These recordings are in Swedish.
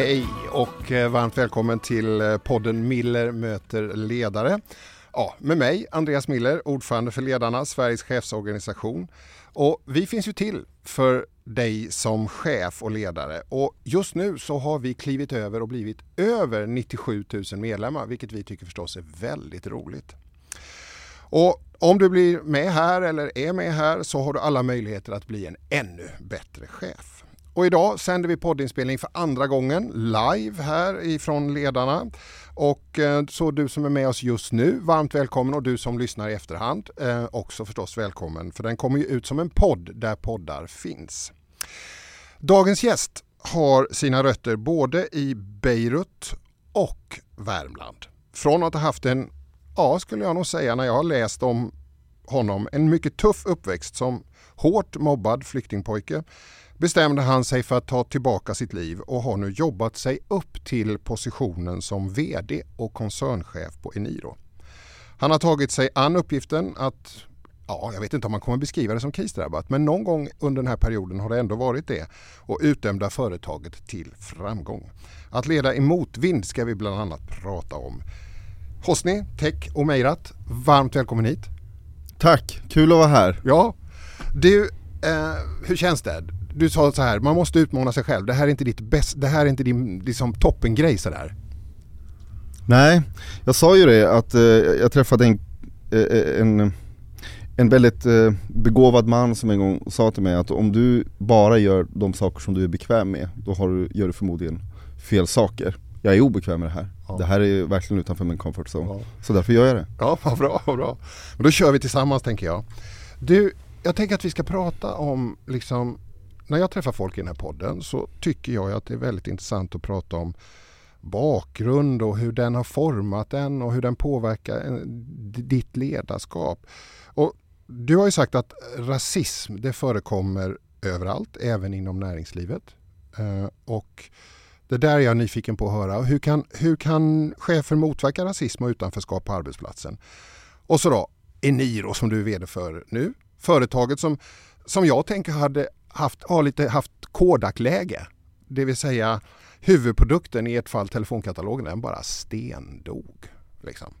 Hej och eh, varmt välkommen till eh, podden Miller möter ledare. Ja, med mig, Andreas Miller, ordförande för Ledarna, Sveriges chefsorganisation. Och vi finns ju till för dig som chef och ledare. Och just nu så har vi klivit över och blivit över 97 000 medlemmar, vilket vi tycker förstås är väldigt roligt. Och om du blir med här eller är med här så har du alla möjligheter att bli en ännu bättre chef. Och idag sänder vi poddinspelning för andra gången live här ifrån Ledarna. Och eh, så du som är med oss just nu, varmt välkommen och du som lyssnar i efterhand eh, också förstås välkommen. För den kommer ju ut som en podd där poddar finns. Dagens gäst har sina rötter både i Beirut och Värmland. Från att ha haft en, ja skulle jag nog säga när jag har läst om honom, en mycket tuff uppväxt som hårt mobbad flyktingpojke bestämde han sig för att ta tillbaka sitt liv och har nu jobbat sig upp till positionen som VD och koncernchef på Eniro. Han har tagit sig an uppgiften att, ja jag vet inte om man kommer beskriva det som krisdrabbat, men någon gång under den här perioden har det ändå varit det och utdömda företaget till framgång. Att leda i motvind ska vi bland annat prata om. Hosni, Tek och Meirat, varmt välkommen hit. Tack, kul att vara här. Ja, du, eh, hur känns det? du sa så här, man måste utmana sig själv. Det här är inte ditt bäst, det här är inte din liksom, toppengrej sådär. Nej, jag sa ju det att eh, jag träffade en, eh, en, en väldigt eh, begåvad man som en gång sa till mig att om du bara gör de saker som du är bekväm med, då har du, gör du förmodligen fel saker. Jag är obekväm med det här. Ja. Det här är verkligen utanför min comfort zone. Ja. Så därför gör jag det. Ja, vad bra, vad bra. Men då kör vi tillsammans tänker jag. Du, jag tänker att vi ska prata om liksom när jag träffar folk i den här podden så tycker jag att det är väldigt intressant att prata om bakgrund och hur den har format en och hur den påverkar ditt ledarskap. Och du har ju sagt att rasism det förekommer överallt, även inom näringslivet. Eh, och det där är jag nyfiken på att höra. Hur kan, hur kan chefer motverka rasism och utanförskap på arbetsplatsen? Och så då Eniro som du är VD för nu. Företaget som, som jag tänker hade haft, har lite haft Kodak-läge. Det vill säga huvudprodukten, i ett fall telefonkatalogen, den bara stendog. Liksom.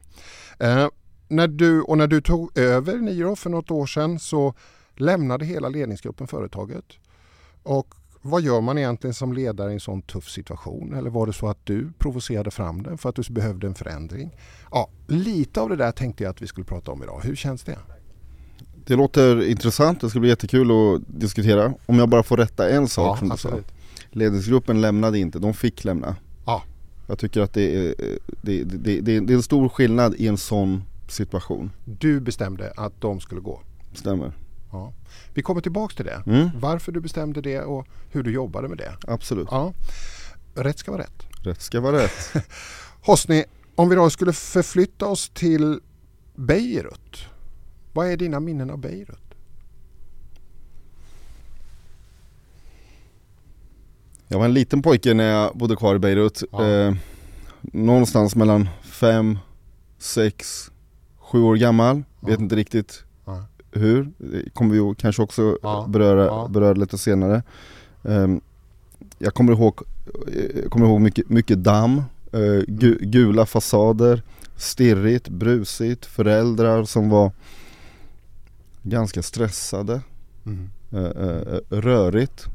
Eh, när du, och när du tog över Niro för något år sedan så lämnade hela ledningsgruppen företaget. Och vad gör man egentligen som ledare i en sån tuff situation? Eller var det så att du provocerade fram den för att du behövde en förändring? Ja, lite av det där tänkte jag att vi skulle prata om idag. Hur känns det? Det låter intressant, det ska bli jättekul att diskutera. Om jag bara får rätta en sak ja, som du sa. Ledningsgruppen lämnade inte, de fick lämna. Ja. Jag tycker att det är, det, det, det, det är en stor skillnad i en sån situation. Du bestämde att de skulle gå? Stämmer. Ja. Vi kommer tillbaks till det. Mm. Varför du bestämde det och hur du jobbade med det. Absolut. Ja. Rätt ska vara rätt. Rätt ska vara rätt. Hosni, om vi då skulle förflytta oss till Beirut. Vad är dina minnen av Beirut? Jag var en liten pojke när jag bodde kvar i Beirut. Ja. Eh, någonstans mellan fem, sex, sju år gammal. Ja. Vet inte riktigt ja. hur. Det kommer vi kanske också. Beröra, beröra lite senare. Eh, jag kommer ihåg, jag kommer ihåg mycket, mycket damm, eh, gu, gula fasader, stirrigt, brusigt, föräldrar som var ganska stressade, mm. uh, rörigt.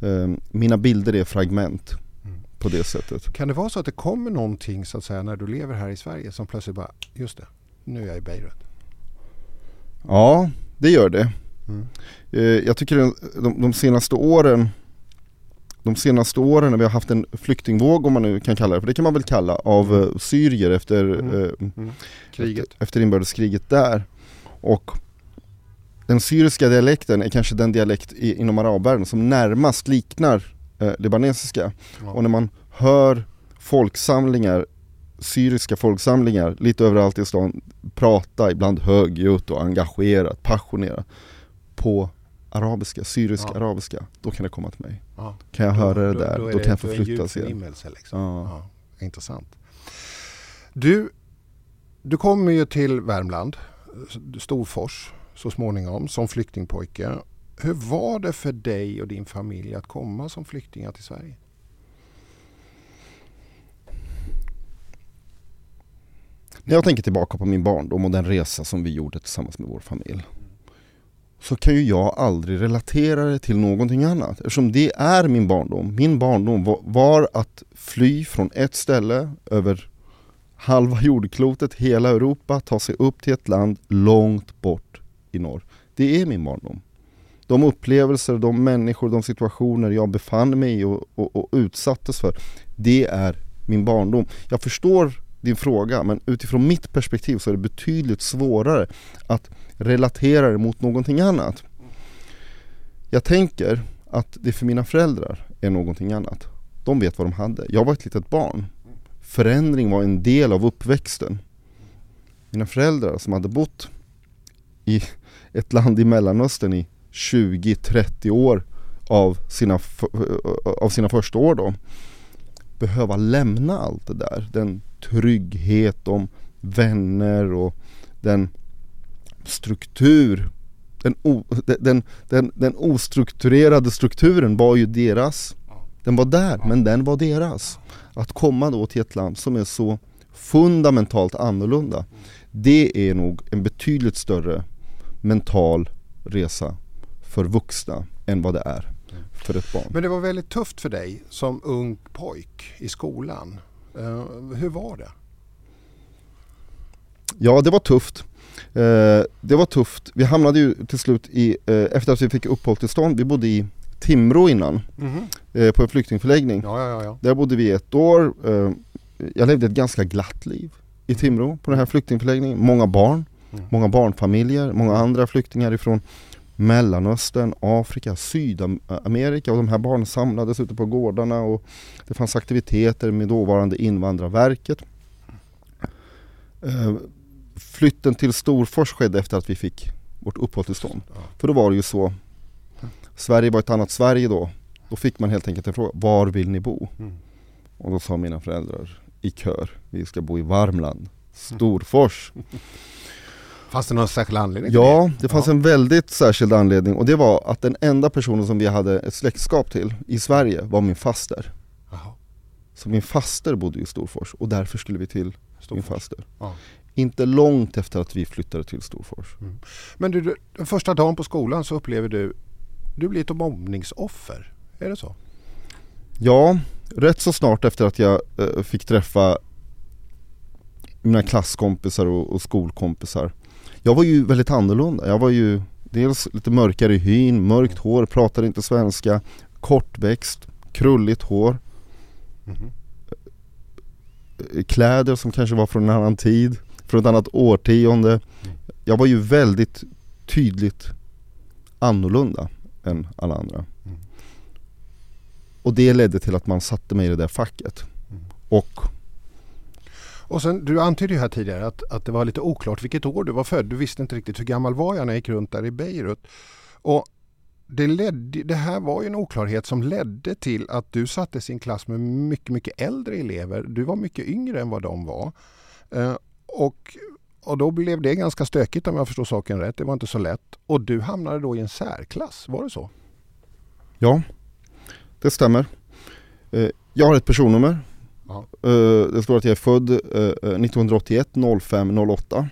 Mm. mina bilder är fragment mm. på det sättet. Kan det vara så att det kommer någonting så att säga när du lever här i Sverige som plötsligt bara, just det, nu är jag i Beirut? Ja, det gör det. Mm. Jag tycker de, de senaste åren de senaste åren när vi har haft en flyktingvåg om man nu kan kalla det, för det kan man väl kalla, av mm. syrier efter, mm. Mm. Kriget. efter, efter inbördeskriget där. Och den syriska dialekten är kanske den dialekt i, inom arabvärlden som närmast liknar eh, libanesiska. Ja. Och när man hör folksamlingar, syriska folksamlingar lite överallt i stan prata, ibland högljutt och engagerat, passionerat på arabiska, syrisk ja. arabiska, då kan det komma till mig. Ja. Kan jag höra det där, då, då, då kan jag förflyttas igen. Liksom. Ja, intressant. Du, du kommer ju till Värmland, Storfors så småningom som flyktingpojke. Hur var det för dig och din familj att komma som flyktingar till Sverige? När jag tänker tillbaka på min barndom och den resa som vi gjorde tillsammans med vår familj så kan ju jag aldrig relatera det till någonting annat eftersom det är min barndom. Min barndom var att fly från ett ställe över halva jordklotet, hela Europa, ta sig upp till ett land långt bort i norr. Det är min barndom. De upplevelser, de människor, de situationer jag befann mig i och, och, och utsattes för, det är min barndom. Jag förstår din fråga men utifrån mitt perspektiv så är det betydligt svårare att relatera det mot någonting annat. Jag tänker att det för mina föräldrar är någonting annat. De vet vad de hade. Jag var ett litet barn. Förändring var en del av uppväxten. Mina föräldrar som hade bott i ett land i Mellanöstern i 20-30 år av sina, av sina första år då behöva lämna allt det där. Den trygghet, de vänner och den struktur den, o, den, den, den ostrukturerade strukturen var ju deras Den var där, men den var deras Att komma då till ett land som är så fundamentalt annorlunda Det är nog en betydligt större mental resa för vuxna än vad det är för ett barn. Men det var väldigt tufft för dig som ung pojk i skolan. Uh, hur var det? Ja, det var tufft. Uh, det var tufft. Vi hamnade ju till slut i, uh, efter att vi fick uppehållstillstånd, vi bodde i Timrå innan, mm på en flyktingförläggning. Ja, ja, ja. Där bodde vi ett år. jag levde ett ganska glatt liv i Timrå på den här flyktingförläggningen. Många barn, mm. många barnfamiljer, många andra flyktingar ifrån Mellanöstern, Afrika, Sydamerika och de här barnen samlades ute på gårdarna och det fanns aktiviteter med dåvarande Invandrarverket. Eh, flytten till Storfors skedde efter att vi fick vårt uppehållstillstånd. För då var det ju så, Sverige var ett annat Sverige då. Då fick man helt enkelt en fråga, var vill ni bo? Mm. Och då sa mina föräldrar i kör, vi ska bo i Värmland, Storfors. Fanns det någon särskild anledning Ja, det, fanns ja. en väldigt särskild anledning och det var att den enda personen som vi hade ett släktskap till i Sverige var min faster. Aha. Så min faster bodde i Storfors och därför skulle vi till Storfors. min faster. Ja. Inte långt efter att vi flyttade till Storfors. Mm. Men du, den första dagen på skolan så upplever du, du blir ett mobbningsoffer. Är det så? Ja, rätt så snart efter att jag äh, fick träffa mina klasskompisar och, och skolkompisar jag var ju väldigt annorlunda. Jag var ju dels lite mörkare i hyn, mörkt hår, pratade inte svenska, kortväxt, krulligt hår. Mm. Kläder som kanske var från en annan tid, från ett annat årtionde. Mm. Jag var ju väldigt tydligt annorlunda än alla andra. Mm. Och det ledde till att man satte mig i det där facket. Mm. Och och sen, du antydde ju här tidigare att, att det var lite oklart vilket år du var född. Du visste inte riktigt hur gammal var jag när jag gick runt där i Beirut. Och det, ledde, det här var ju en oklarhet som ledde till att du sattes i en klass med mycket, mycket äldre elever. Du var mycket yngre än vad de var. Eh, och, och då blev det ganska stökigt om jag förstår saken rätt. Det var inte så lätt. Och du hamnade då i en särklass, var det så? Ja, det stämmer. Eh, jag har ett personnummer Uh, det står att jag är född uh, 1981 05 08.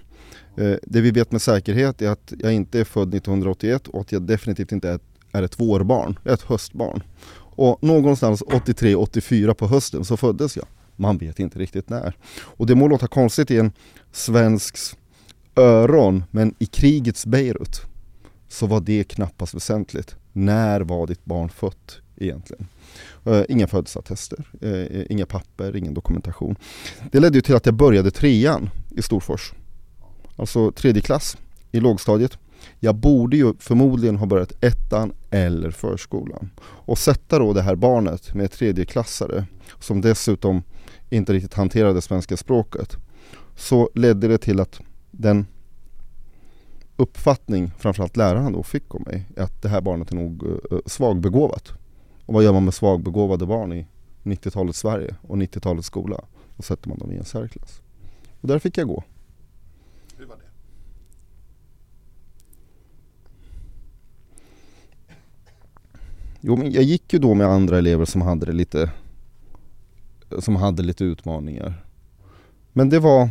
Uh, det vi vet med säkerhet är att jag inte är född 1981 och att jag definitivt inte är ett, är ett vårbarn, jag är ett höstbarn. Och någonstans 83-84 på hösten så föddes jag. Man vet inte riktigt när. Och det må låta konstigt i en svensks öron, men i krigets Beirut så var det knappast väsentligt. När var ditt barn fött egentligen? Eh, inga födelseattester, eh, inga papper, ingen dokumentation. Det ledde ju till att jag började trean i Storfors. Alltså tredje klass i lågstadiet. Jag borde ju förmodligen ha börjat ettan eller förskolan. Och sätta då det här barnet med tredjeklassare som dessutom inte riktigt hanterade svenska språket. Så ledde det till att den uppfattning framförallt lärarna då fick om mig att det här barnet är nog eh, svagbegåvat. Och vad gör man med svagbegåvade barn i 90-talets Sverige och 90-talets skola? Då sätter man dem i en särklass. Och där fick jag gå. Hur var det? Jo men jag gick ju då med andra elever som hade det lite Som hade lite utmaningar Men det var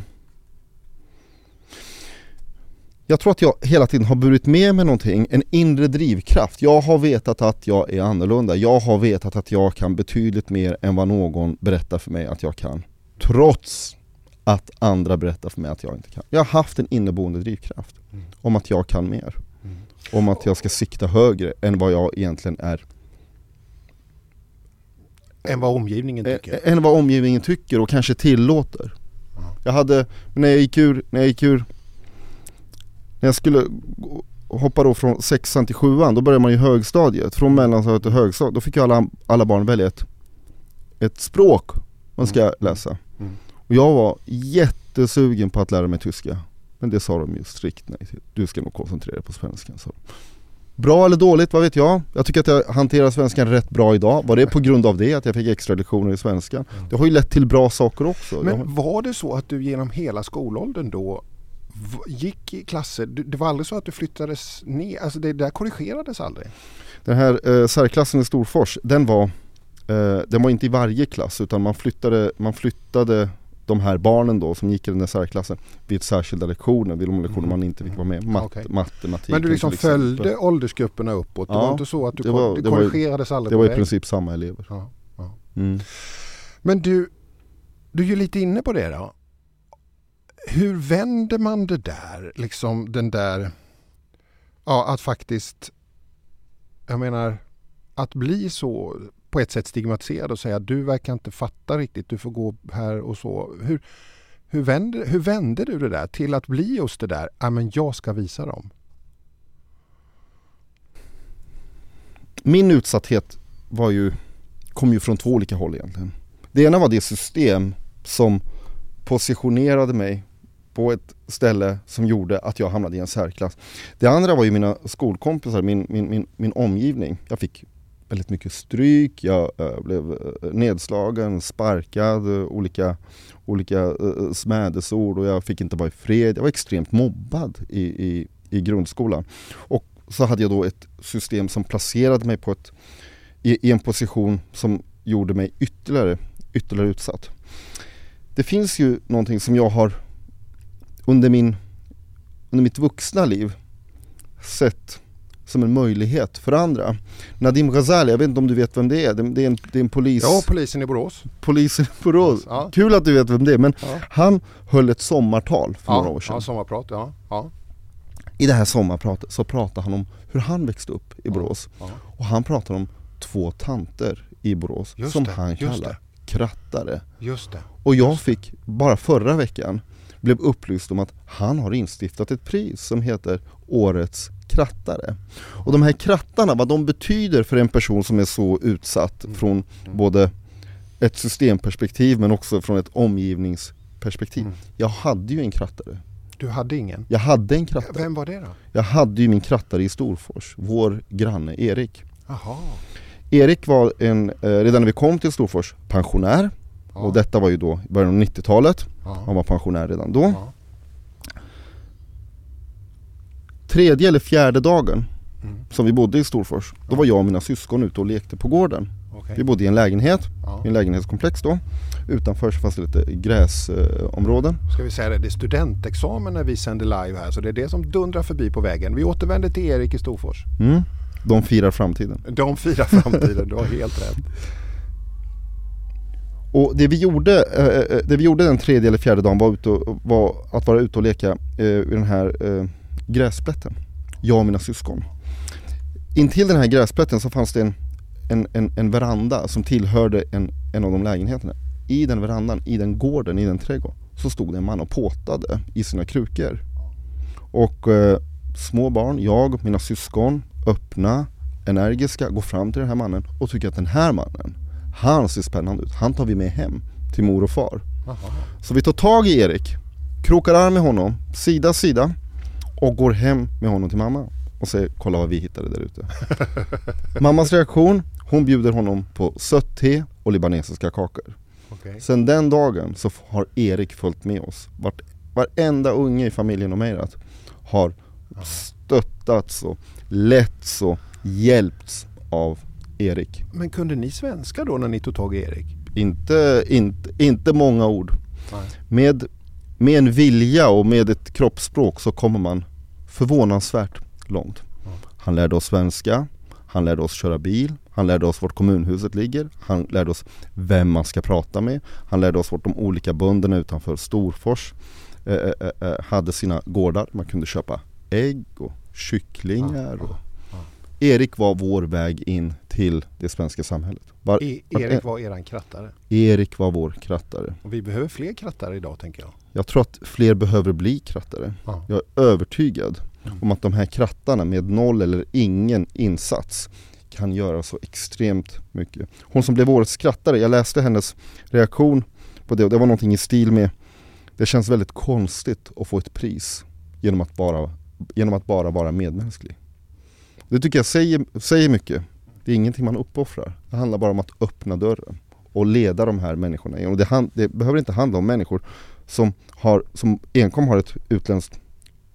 jag tror att jag hela tiden har burit med mig någonting, en inre drivkraft. Jag har vetat att jag är annorlunda. Jag har vetat att jag kan betydligt mer än vad någon berättar för mig att jag kan. Trots att andra berättar för mig att jag inte kan. Jag har haft en inneboende drivkraft mm. om att jag kan mer. Mm. Om att jag ska sikta högre än vad jag egentligen är än vad omgivningen tycker? Än vad omgivningen tycker och kanske tillåter. Jag hade, när jag gick ur, när jag gick ur När jag skulle hoppa då från sexan till sjuan, då började man i högstadiet. Från mellanstadiet till högstadiet, då fick ju alla, alla barn välja ett, ett språk man ska mm. läsa. Mm. Och jag var jättesugen på att lära mig tyska. Men det sa de ju strikt nej till. Du ska nog koncentrera dig på svenskan. Så. Bra eller dåligt, vad vet jag? Jag tycker att jag hanterar svenskan rätt bra idag. Var det på grund av det, att jag fick extra lektioner i svenska? Mm. Det har ju lett till bra saker också. Men var det så att du genom hela skolåldern då gick i klasser, det var aldrig så att du flyttades ner, alltså det där korrigerades aldrig? Den här eh, särklassen i Storfors, den var, eh, den var inte i varje klass utan man flyttade, man flyttade de här barnen då som gick i den här särklassen vid särskilda lektioner, vid de lektioner mm. man inte fick vara med. Mat, okay. Matematik. Men du liksom följde åldersgrupperna uppåt? Det ja, var inte så att du det, var, det korrigerades aldrig Det var i princip samma elever. Ja, ja. Mm. Men du, du är ju lite inne på det då. Hur vänder man det där, liksom den där, ja att faktiskt, jag menar, att bli så på ett sätt stigmatiserad och säga att du verkar inte fatta riktigt, du får gå här och så. Hur, hur, vände, hur vände du det där till att bli just det där, ja men jag ska visa dem? Min utsatthet var ju, kom ju från två olika håll egentligen. Det ena var det system som positionerade mig på ett ställe som gjorde att jag hamnade i en särklass. Det andra var ju mina skolkompisar, min, min, min, min omgivning. Jag fick väldigt mycket stryk, jag äh, blev eh, nedslagen, sparkad, eh, olika, olika äh, smädesord och jag fick inte vara i fred. Jag var extremt mobbad i, i, i grundskolan. Och så hade jag då ett system som placerade mig på ett, i, i en position som gjorde mig ytterligare, ytterligare utsatt. Det finns ju någonting som jag har under, min, under mitt vuxna liv sett som en möjlighet för andra. Nadim Ghazali, jag vet inte om du vet vem det är? Det är en, det är en polis... Ja, polisen i Borås. Polisen i Borås. Ja. Kul att du vet vem det är, men ja. han höll ett sommartal för ja. några år sedan. Ja, sommarprat, ja. ja. I det här sommarpratet så pratade han om hur han växte upp i Borås. Och han pratade om två tanter i Borås just som det, han kallar krattare. Just det. Och jag fick, bara förra veckan, blev upplyst om att han har instiftat ett pris som heter Årets krattare. Och de här krattarna, vad de betyder för en person som är så utsatt mm. från både ett systemperspektiv men också från ett omgivningsperspektiv. Mm. Jag hade ju en krattare. Du hade ingen? Jag hade en krattare. Vem var det då? Jag hade ju min krattare i Storfors, vår granne Erik. Aha. Erik var en, eh, redan när vi kom till Storfors, pensionär. Ja. Och detta var ju då i början av 90-talet. Ja. Han var pensionär redan då. Ja. Tredje eller fjärde dagen mm. som vi bodde i Storfors, då var jag och mina syskon ute och lekte på gården. Okay. Vi bodde i en lägenhet, ja. i en lägenhetskomplex då. Utanför så fanns det lite gräsområden. Eh, Ska vi säga det, det är studentexamen när vi sänder live här så det är det som dundrar förbi på vägen. Vi återvänder till Erik i Storfors. Mm. De firar framtiden. De firar framtiden, du har helt rätt. Och det vi, gjorde, eh, eh, eh, det vi gjorde den tredje eller fjärde dagen var, ute och, var att vara ute och leka eh, i den här eh, gräsplätten. Jag och mina syskon. Intill den här gräsplätten så fanns det en, en, en, en veranda som tillhörde en, en av de lägenheterna. I den verandan, i den gården, i den trädgården så stod det en man och påtade i sina krukor. Och eh, små barn, jag, mina syskon, öppna, energiska, går fram till den här mannen och tycker att den här mannen, han ser spännande ut. Han tar vi med hem till mor och far. Aha. Så vi tar tag i Erik, krokar arm med honom, sida sida och går hem med honom till mamma och säger kolla vad vi hittade där ute. Mammas reaktion, hon bjuder honom på sött te och libanesiska kakor. Okay. Sen den dagen så har Erik följt med oss. Vart, varenda unge i familjen och Meirat har stöttats och letts och hjälpts av Erik. Men kunde ni svenska då när ni tog tag i Erik? Inte, inte, inte många ord. Med, med en vilja och med ett kroppsspråk så kommer man förvånansvärt långt. Han lärde oss svenska, han lärde oss köra bil, han lärde oss vart kommunhuset ligger, han lärde oss vem man ska prata med, han lärde oss vart de olika bönderna utanför Storfors eh, eh, eh, hade sina gårdar. Man kunde köpa ägg och kycklingar. Och Erik var vår väg in till det svenska samhället. Var, e Erik var eran krattare? Erik var vår krattare. Och vi behöver fler krattare idag tänker jag. Jag tror att fler behöver bli krattare. Ja. Jag är övertygad mm. om att de här krattarna med noll eller ingen insats kan göra så extremt mycket. Hon som blev årets skrattare, jag läste hennes reaktion på det och det var någonting i stil med Det känns väldigt konstigt att få ett pris genom att bara, genom att bara vara medmänsklig. Det tycker jag säger, säger mycket. Det är ingenting man uppoffrar. Det handlar bara om att öppna dörren och leda de här människorna. Och det, hand, det behöver inte handla om människor som, har, som enkom har ett utländskt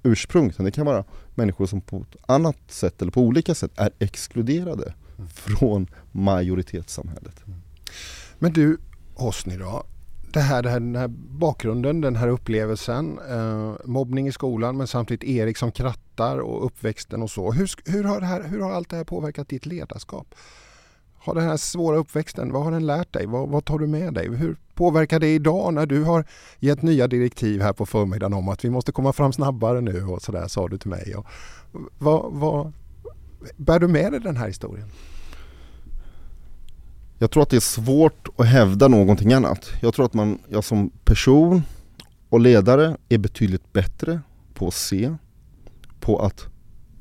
ursprung. Utan det kan vara människor som på ett annat sätt eller på olika sätt är exkluderade mm. från majoritetssamhället. Mm. Men du Hosni då, det här, det här, den här bakgrunden, den här upplevelsen, eh, mobbning i skolan men samtidigt Erik som krattar och uppväxten och så. Hur, hur, har här, hur har allt det här påverkat ditt ledarskap? Har den här svåra uppväxten, vad har den lärt dig? Vad, vad, tar du med dig? Hur påverkar det idag när du har gett nya direktiv här på förmiddagen om att vi måste komma fram snabbare nu och sådär sa du till mig. Och, vad, vad, bär du med dig den här historien? Jag tror att det är svårt att hävda någonting annat. Jag tror att man, jag som person och ledare är betydligt bättre på att se, på att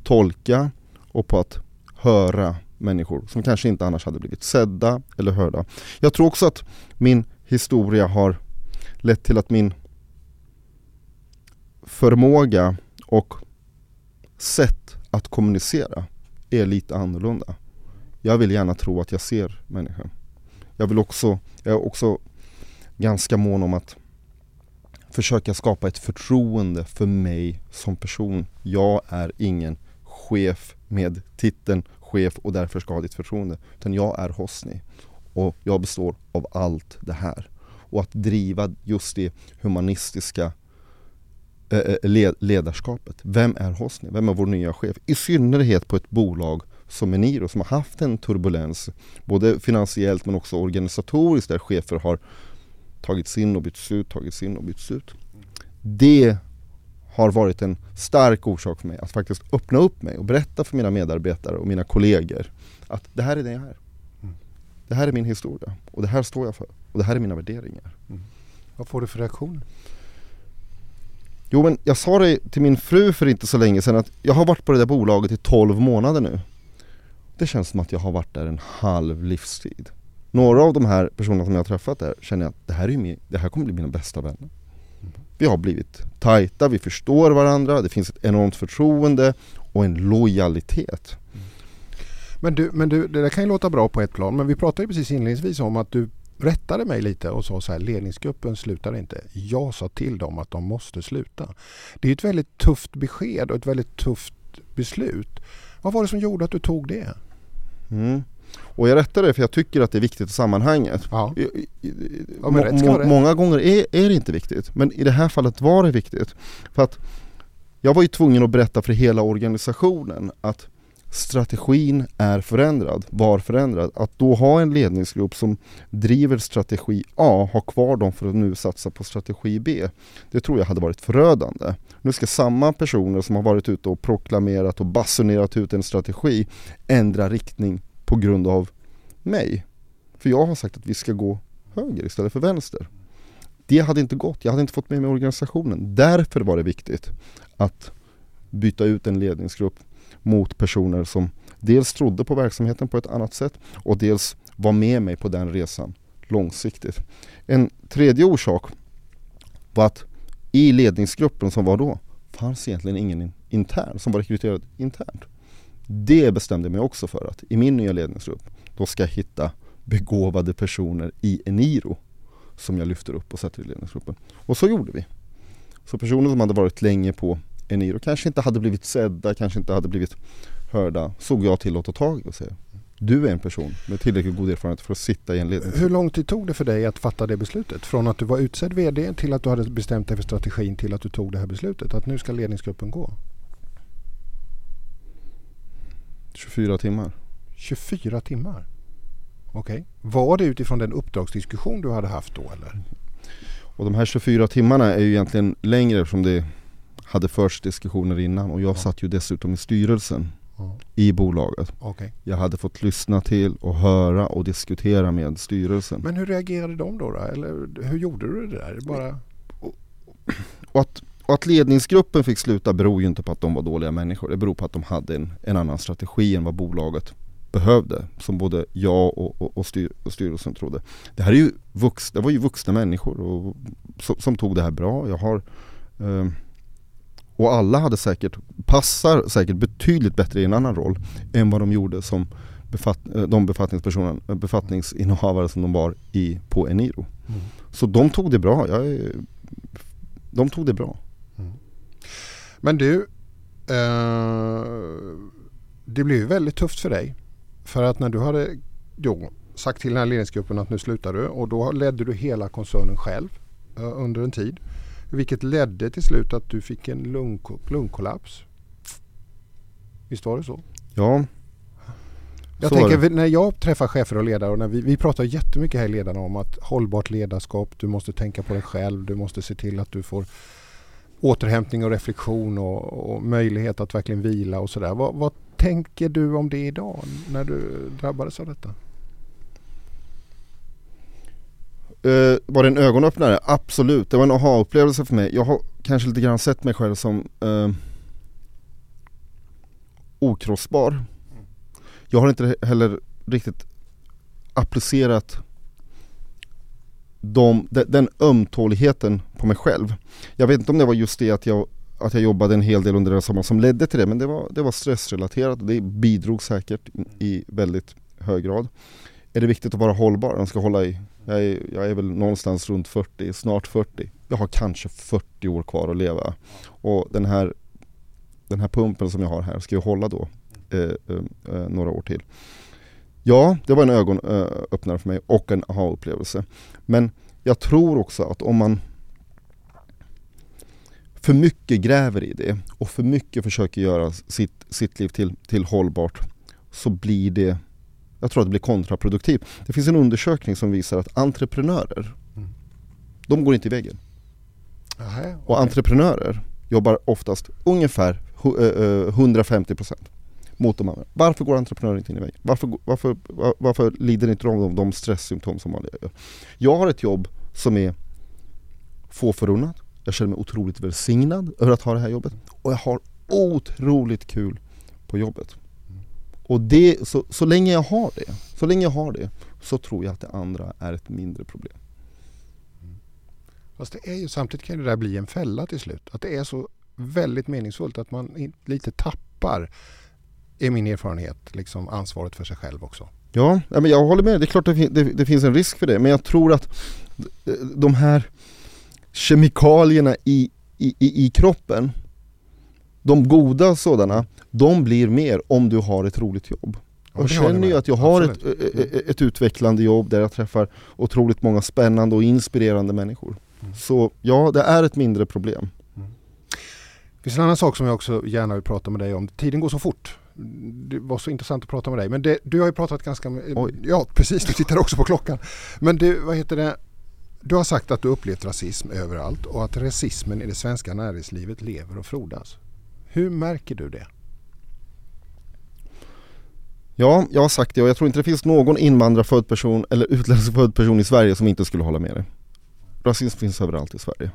tolka och på att höra människor som kanske inte annars hade blivit sedda eller hörda. Jag tror också att min historia har lett till att min förmåga och sätt att kommunicera är lite annorlunda. Jag vill gärna tro att jag ser människan. Jag vill också, jag är också ganska mån om att försöka skapa ett förtroende för mig som person. Jag är ingen chef med titeln chef och därför ska ha ditt förtroende. Utan jag är Hosni och jag består av allt det här. Och att driva just det humanistiska eh, eh, ledarskapet. Vem är Hosni? Vem är vår nya chef? I synnerhet på ett bolag som Eniro som har haft en turbulens både finansiellt men också organisatoriskt där chefer har tagits in och bytts ut, tagits in och bytts ut. Det har varit en stark orsak för mig att faktiskt öppna upp mig och berätta för mina medarbetare och mina kollegor att det här är det jag är. Mm. Det här är min historia och det här står jag för och det här är mina värderingar. Mm. Vad får du för reaktion? Jo men jag sa det till min fru för inte så länge sedan att jag har varit på det där bolaget i 12 månader nu. Det känns som att jag har varit där en halv livstid. Några av de här personerna som jag har träffat där känner jag att det här, är min, det här kommer bli mina bästa vänner. Vi har blivit tajta, vi förstår varandra, det finns ett enormt förtroende och en lojalitet. Men du, men du, det där kan ju låta bra på ett plan, men vi pratade ju precis inledningsvis om att du rättade mig lite och sa så här, ledningsgruppen slutar inte. Jag sa till dem att de måste sluta. Det är ett väldigt tufft besked och ett väldigt tufft beslut. Vad var det som gjorde att du tog det? Mm. Och jag rättar det för jag tycker att det är viktigt i sammanhanget. Ja. Ja, må, många gånger är, är, det inte viktigt, men i det här fallet var det viktigt. För att jag var ju tvungen att berätta för hela organisationen att strategin är förändrad, var förändrad. Att då ha en ledningsgrupp som driver strategi A, ha kvar dem för att nu satsa på strategi B. Det tror jag hade varit förödande. Nu ska samma personer som har varit ute och proklamerat och basunerat ut en strategi ändra riktning på grund av mig. För jag har sagt att vi ska gå höger istället för vänster. Det hade inte gått, jag hade inte fått med mig organisationen. Därför var det viktigt att byta ut en ledningsgrupp mot personer som dels trodde på verksamheten på ett annat sätt och dels var med mig på den resan långsiktigt. En tredje orsak var att i ledningsgruppen som var då fanns egentligen ingen intern som var rekryterad internt. Det bestämde jag mig också för att i min nya ledningsgrupp då ska jag hitta begåvade personer i Eniro som jag lyfter upp och sätter i ledningsgruppen. Och så gjorde vi. Så personer som hade varit länge på Eniro kanske inte hade blivit sedda, kanske inte hade blivit hörda, såg jag till att ta tag i och säga du är en person med tillräckligt god erfarenhet för att sitta i en ledning. Hur lång tid tog det för dig att fatta det beslutet? Från att du var utsedd VD till att du hade bestämt dig för strategin till att du tog det här beslutet att nu ska ledningsgruppen gå? 24 timmar. 24 timmar? Okej. Okay. Var det utifrån den uppdragsdiskussion du hade haft då eller? Och de här 24 timmarna är ju egentligen längre eftersom det hade förts diskussioner innan och jag ja. satt ju dessutom i styrelsen ja. i bolaget. Okay. Jag hade fått lyssna till och höra och diskutera med styrelsen. Men hur reagerade de då? då? Eller hur gjorde du det där? Bara... Och att, och att ledningsgruppen fick sluta beror ju inte på att de var dåliga människor. Det beror på att de hade en, en annan strategi än vad bolaget behövde. Som både jag och, och, och, styr, och styrelsen trodde. Det här är ju vux, det var ju vuxna människor och, som, som tog det här bra. Jag har eh, och alla hade säkert, passar säkert betydligt bättre i en annan roll än vad de gjorde som befatt, eh, de befattningspersoner, eh, befattningsinnehavare som de var i, på Eniro. Mm. Så de tog det bra. Jag, de tog det bra. Mm. Men du, eh, det blev ju väldigt tufft för dig. För att när du hade då sagt till den här ledningsgruppen att nu slutar du och då ledde du hela koncernen själv eh, under en tid. Vilket ledde till slut att du fick en lung, lungkollaps. Visst var det så? Ja. Jag så tänker när jag träffar chefer och ledare och när vi, vi pratar jättemycket här i ledarna om att hållbart ledarskap, du måste tänka på dig själv, du måste se till att du får återhämtning och reflektion och, och möjlighet att verkligen vila och sådär. Vad, vad tänker du om det idag när du drabbades av detta? Uh, var det en ögonöppnare? Absolut, det var en aha-upplevelse för mig. Jag har kanske lite grann sett mig själv som uh, okrossbar. Jag har inte heller riktigt applicerat de, de, den ömtåligheten på mig själv. Jag vet inte om det var just det att jag, att jag jobbade en hel del under den sommaren som ledde till det men det var, det var stressrelaterat och det bidrog säkert i väldigt hög grad. Är det viktigt att vara hållbar? Man ska hålla i jag är, jag är väl någonstans runt 40, snart 40. Jag har kanske 40 år kvar att leva. Och den här, den här pumpen som jag har här ska ju hålla då eh, eh, eh, några år till. Ja, det var en ögonöppnare för mig och en aha-upplevelse. Men jag tror också att om man för mycket gräver i det och för mycket försöker göra sitt, sitt liv till, till hållbart så blir det jag tror att det blir kontraproduktivt. Det finns en undersökning som visar att entreprenörer, mm. de går inte i väggen. Aha, okay. Och entreprenörer jobbar oftast ungefär 150% mot de andra. Varför går entreprenörer inte in i väggen? Varför, varför, varför lider inte de av de stresssymptom som vanliga gör? Jag har ett jobb som är få förunnat. Jag känner mig otroligt välsignad över att ha det här jobbet. Och jag har otroligt kul på jobbet. Och det, så, så länge jag har det, så länge jag har det, så tror jag att det andra är ett mindre problem. Mm. Fast det är ju, samtidigt kan det där bli en fälla till slut. Att det är så väldigt meningsfullt att man lite tappar, är min erfarenhet, liksom ansvaret för sig själv också. Ja, men jag håller med. Det är klart att det, det, det finns en risk för det. Men jag tror att de här kemikalierna i, i, i, i kroppen, de goda sådana, de blir mer om du har ett roligt jobb. Jag känner ju att jag har ett, ett, ett, utvecklande jobb där jag träffar otroligt många spännande och inspirerande människor. Mm. Så ja, det är ett mindre problem. Mm. Det finns en annan sak som jag också gärna vill prata med dig om. Tiden går så fort. Det var så intressant att prata med dig. Men det, du har ju pratat ganska... Oj. Ja, precis. Du tittar också på klockan. Men du, vad heter det? Du har sagt att du upplevt rasism överallt och att rasismen i det svenska näringslivet lever och frodas. Hur märker du det? Ja, jag har sagt det och jag tror inte det finns någon invandrarfödd person eller utländsk född person i Sverige som inte skulle hålla med dig. Rasism finns överallt i Sverige.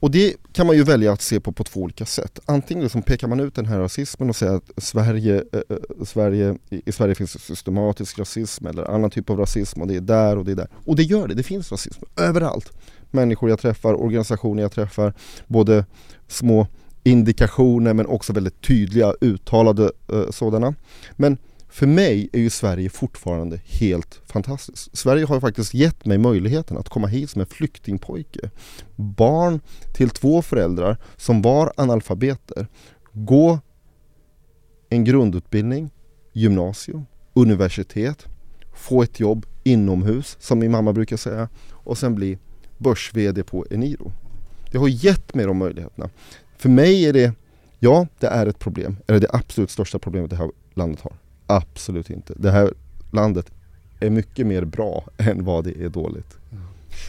Och det kan man ju välja att se på på två olika sätt. Antingen liksom pekar man ut den här rasismen och säger att Sverige, eh, eh Sverige, i Sverige finns systematisk rasism eller annan typ av rasism och det är där och det är där. Och det gör det, det finns rasism överallt. Människor jag träffar, organisationer jag träffar, både små indikationer men också väldigt tydliga uttalade eh, sådana. Men för mig är ju Sverige fortfarande helt fantastiskt. Sverige har faktiskt gett mig möjligheten att komma hit som en flyktingpojke. Barn till två föräldrar som var analfabeter. Gå en grundutbildning, gymnasium, universitet, få ett jobb inomhus som min mamma brukar säga och sen bli börs-VD på Eniro. Det har gett mig de möjligheterna. För mig är det Ja, det är ett problem. Är det det absolut största problemet det här landet har? Absolut inte. Det här landet är mycket mer bra än vad det är dåligt.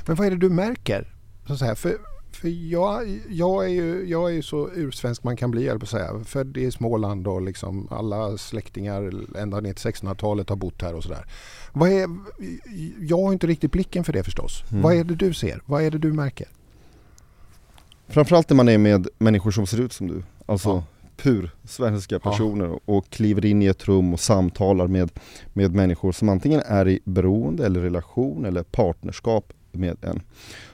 Men vad är det du märker? Så att säga, för för jag, jag, är ju, jag är ju så ursvensk man kan bli, jag på att säga. Född i Småland och liksom alla släktingar ända ner till 1600-talet har bott här och sådär. Vad är, jag har inte riktigt blicken för det förstås. Mm. Vad är det du ser? Vad är det du märker? Framförallt när man är med människor som ser ut som du. Alltså ja. pur svenska personer ja. och kliver in i ett rum och samtalar med, med människor som antingen är i beroende eller relation eller partnerskap med en.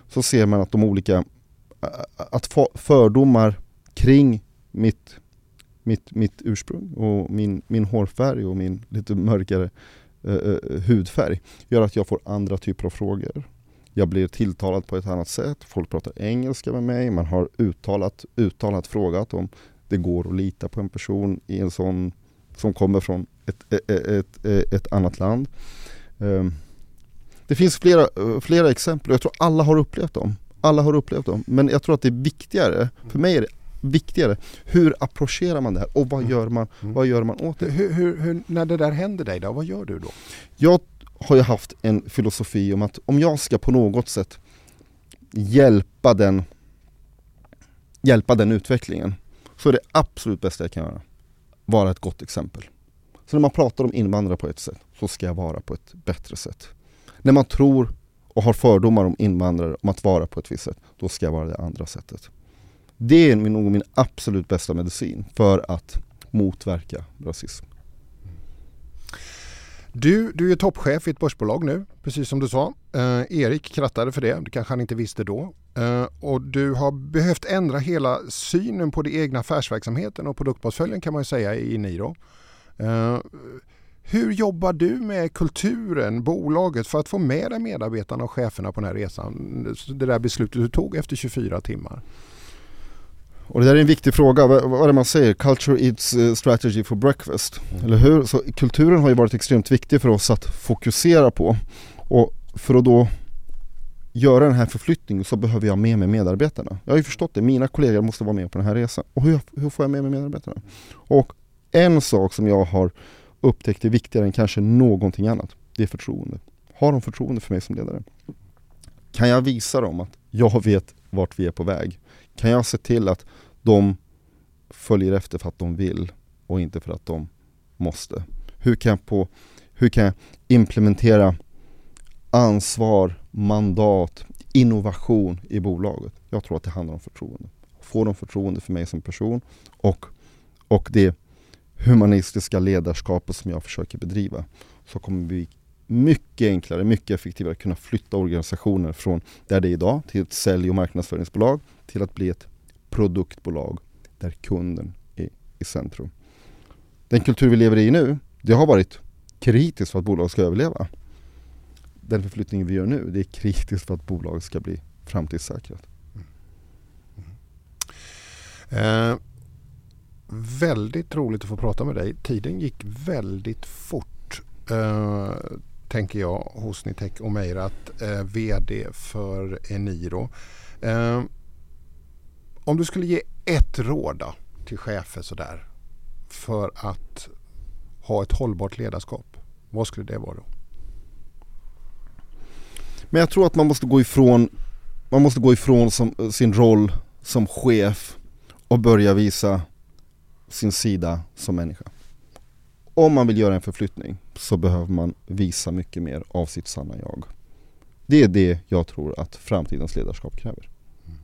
Så ser man att de olika att fördomar kring mitt, mitt, mitt ursprung och min, min hårfärg och min lite mörkare uh, hudfärg gör att jag får andra typer av frågor. Jag blir tilltalad på ett annat sätt, folk pratar engelska med mig, man har uttalat, uttalat frågat om det går att lita på en person i en sån som kommer från ett, ett, ett, ett annat land. Um, det finns flera, flera exempel och jag tror alla har upplevt dem alla har upplevt dem. Men jag tror att det är viktigare, för mig är det viktigare, hur approcherar man det här och vad mm. gör man, mm. vad gör man åt det? Hur, hur, hur, när det där händer dig då, vad gör du då? Jag har jag haft en filosofi om att om jag ska på något sätt hjälpa den, hjälpa den utvecklingen så är det absolut bästa jag kan göra vara ett gott exempel. Så när man pratar om invandrare på ett sätt så ska jag vara på ett bättre sätt. När man tror och har fördomar om invandrare om att vara på ett visst sätt, då ska jag vara det andra sättet. Det är nog min absolut bästa medicin för att motverka rasism. Du, du är toppchef i ett börsbolag nu, precis som du sa. Eh, Erik krattade för det, det kanske han inte visste då. Eh, och du har behövt ändra hela synen på den egna affärsverksamheten och produktportföljen kan man ju säga i Niro. Eh, hur jobbar du med kulturen, bolaget för att få med dig medarbetarna och cheferna på den här resan? Det där beslutet du tog efter 24 timmar. Och det där är en viktig fråga, vad, är det man säger? Culture eats eh, strategy for breakfast. Mm. Eller hur? Så kulturen har ju varit extremt viktig för oss att fokusera på. Och för att då göra den här förflyttningen så behöver jag med mig medarbetarna. Jag har ju förstått det, mina kollegor måste vara med på den här resan. Och hur, hur får jag med mig medarbetarna? Och en sak som jag har upptäckt är viktigare än kanske någonting annat. Det är förtroende. Har de förtroende för mig som ledare? Kan jag visa dem att jag vet vart vi är på väg? Kan jag se till att de följer efter för att de vill och inte för att de måste? Hur kan jag, på, hur kan jag implementera ansvar, mandat, innovation i bolaget? Jag tror att det handlar om förtroende. Får de förtroende för mig som person och, och det humanistiska ledarskapet som jag försöker bedriva så kommer vi mycket enklare, mycket effektivare att kunna flytta organisationer från där det är idag till ett sälj och marknadsföringsbolag till att bli ett produktbolag där kunden är i centrum. Den kultur vi lever i nu, det har varit kritiskt för att bolaget ska överleva. Den förflyttning vi gör nu, det är kritiskt för att bolaget ska bli framtidssäkrat. Mm. Mm. Eh, väldigt roligt att få prata med dig. Tiden gick väldigt fort. Eh, tänker jag hos Nitec Omeirat, eh, VD för Eniro. Eh, om du skulle ge ett råd då, till chefer sådär för att ha ett hållbart ledarskap. Vad skulle det vara då? Men jag tror att man måste gå ifrån, man måste gå ifrån som, eh, sin roll som chef och börja visa sin sida som människa. Om man vill göra en förflyttning så behöver man visa mycket mer av sitt sanna jag. Det är det jag tror att framtidens ledarskap kräver. Mm.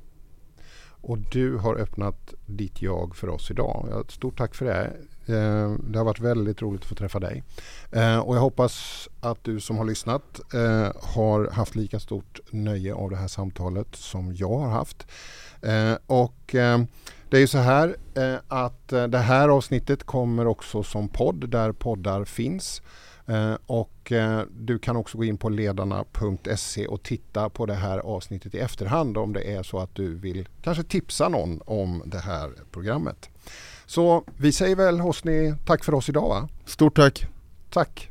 Och du har öppnat ditt jag för oss idag. Stort tack för det. Eh, det har varit väldigt roligt att få träffa dig. Eh, och jag hoppas att du som har lyssnat eh, har haft lika stort nöje av det här samtalet som jag har haft. Och det är ju så här eh, att eh, det här avsnittet kommer också som podd där poddar finns. Eh, och du kan också gå in på ledarna.se och titta på det här avsnittet i efterhand om det är så att du vill kanske tipsa någon om det här programmet. Så vi säger väl Hosni tack för oss idag va? Stort tack! Tack!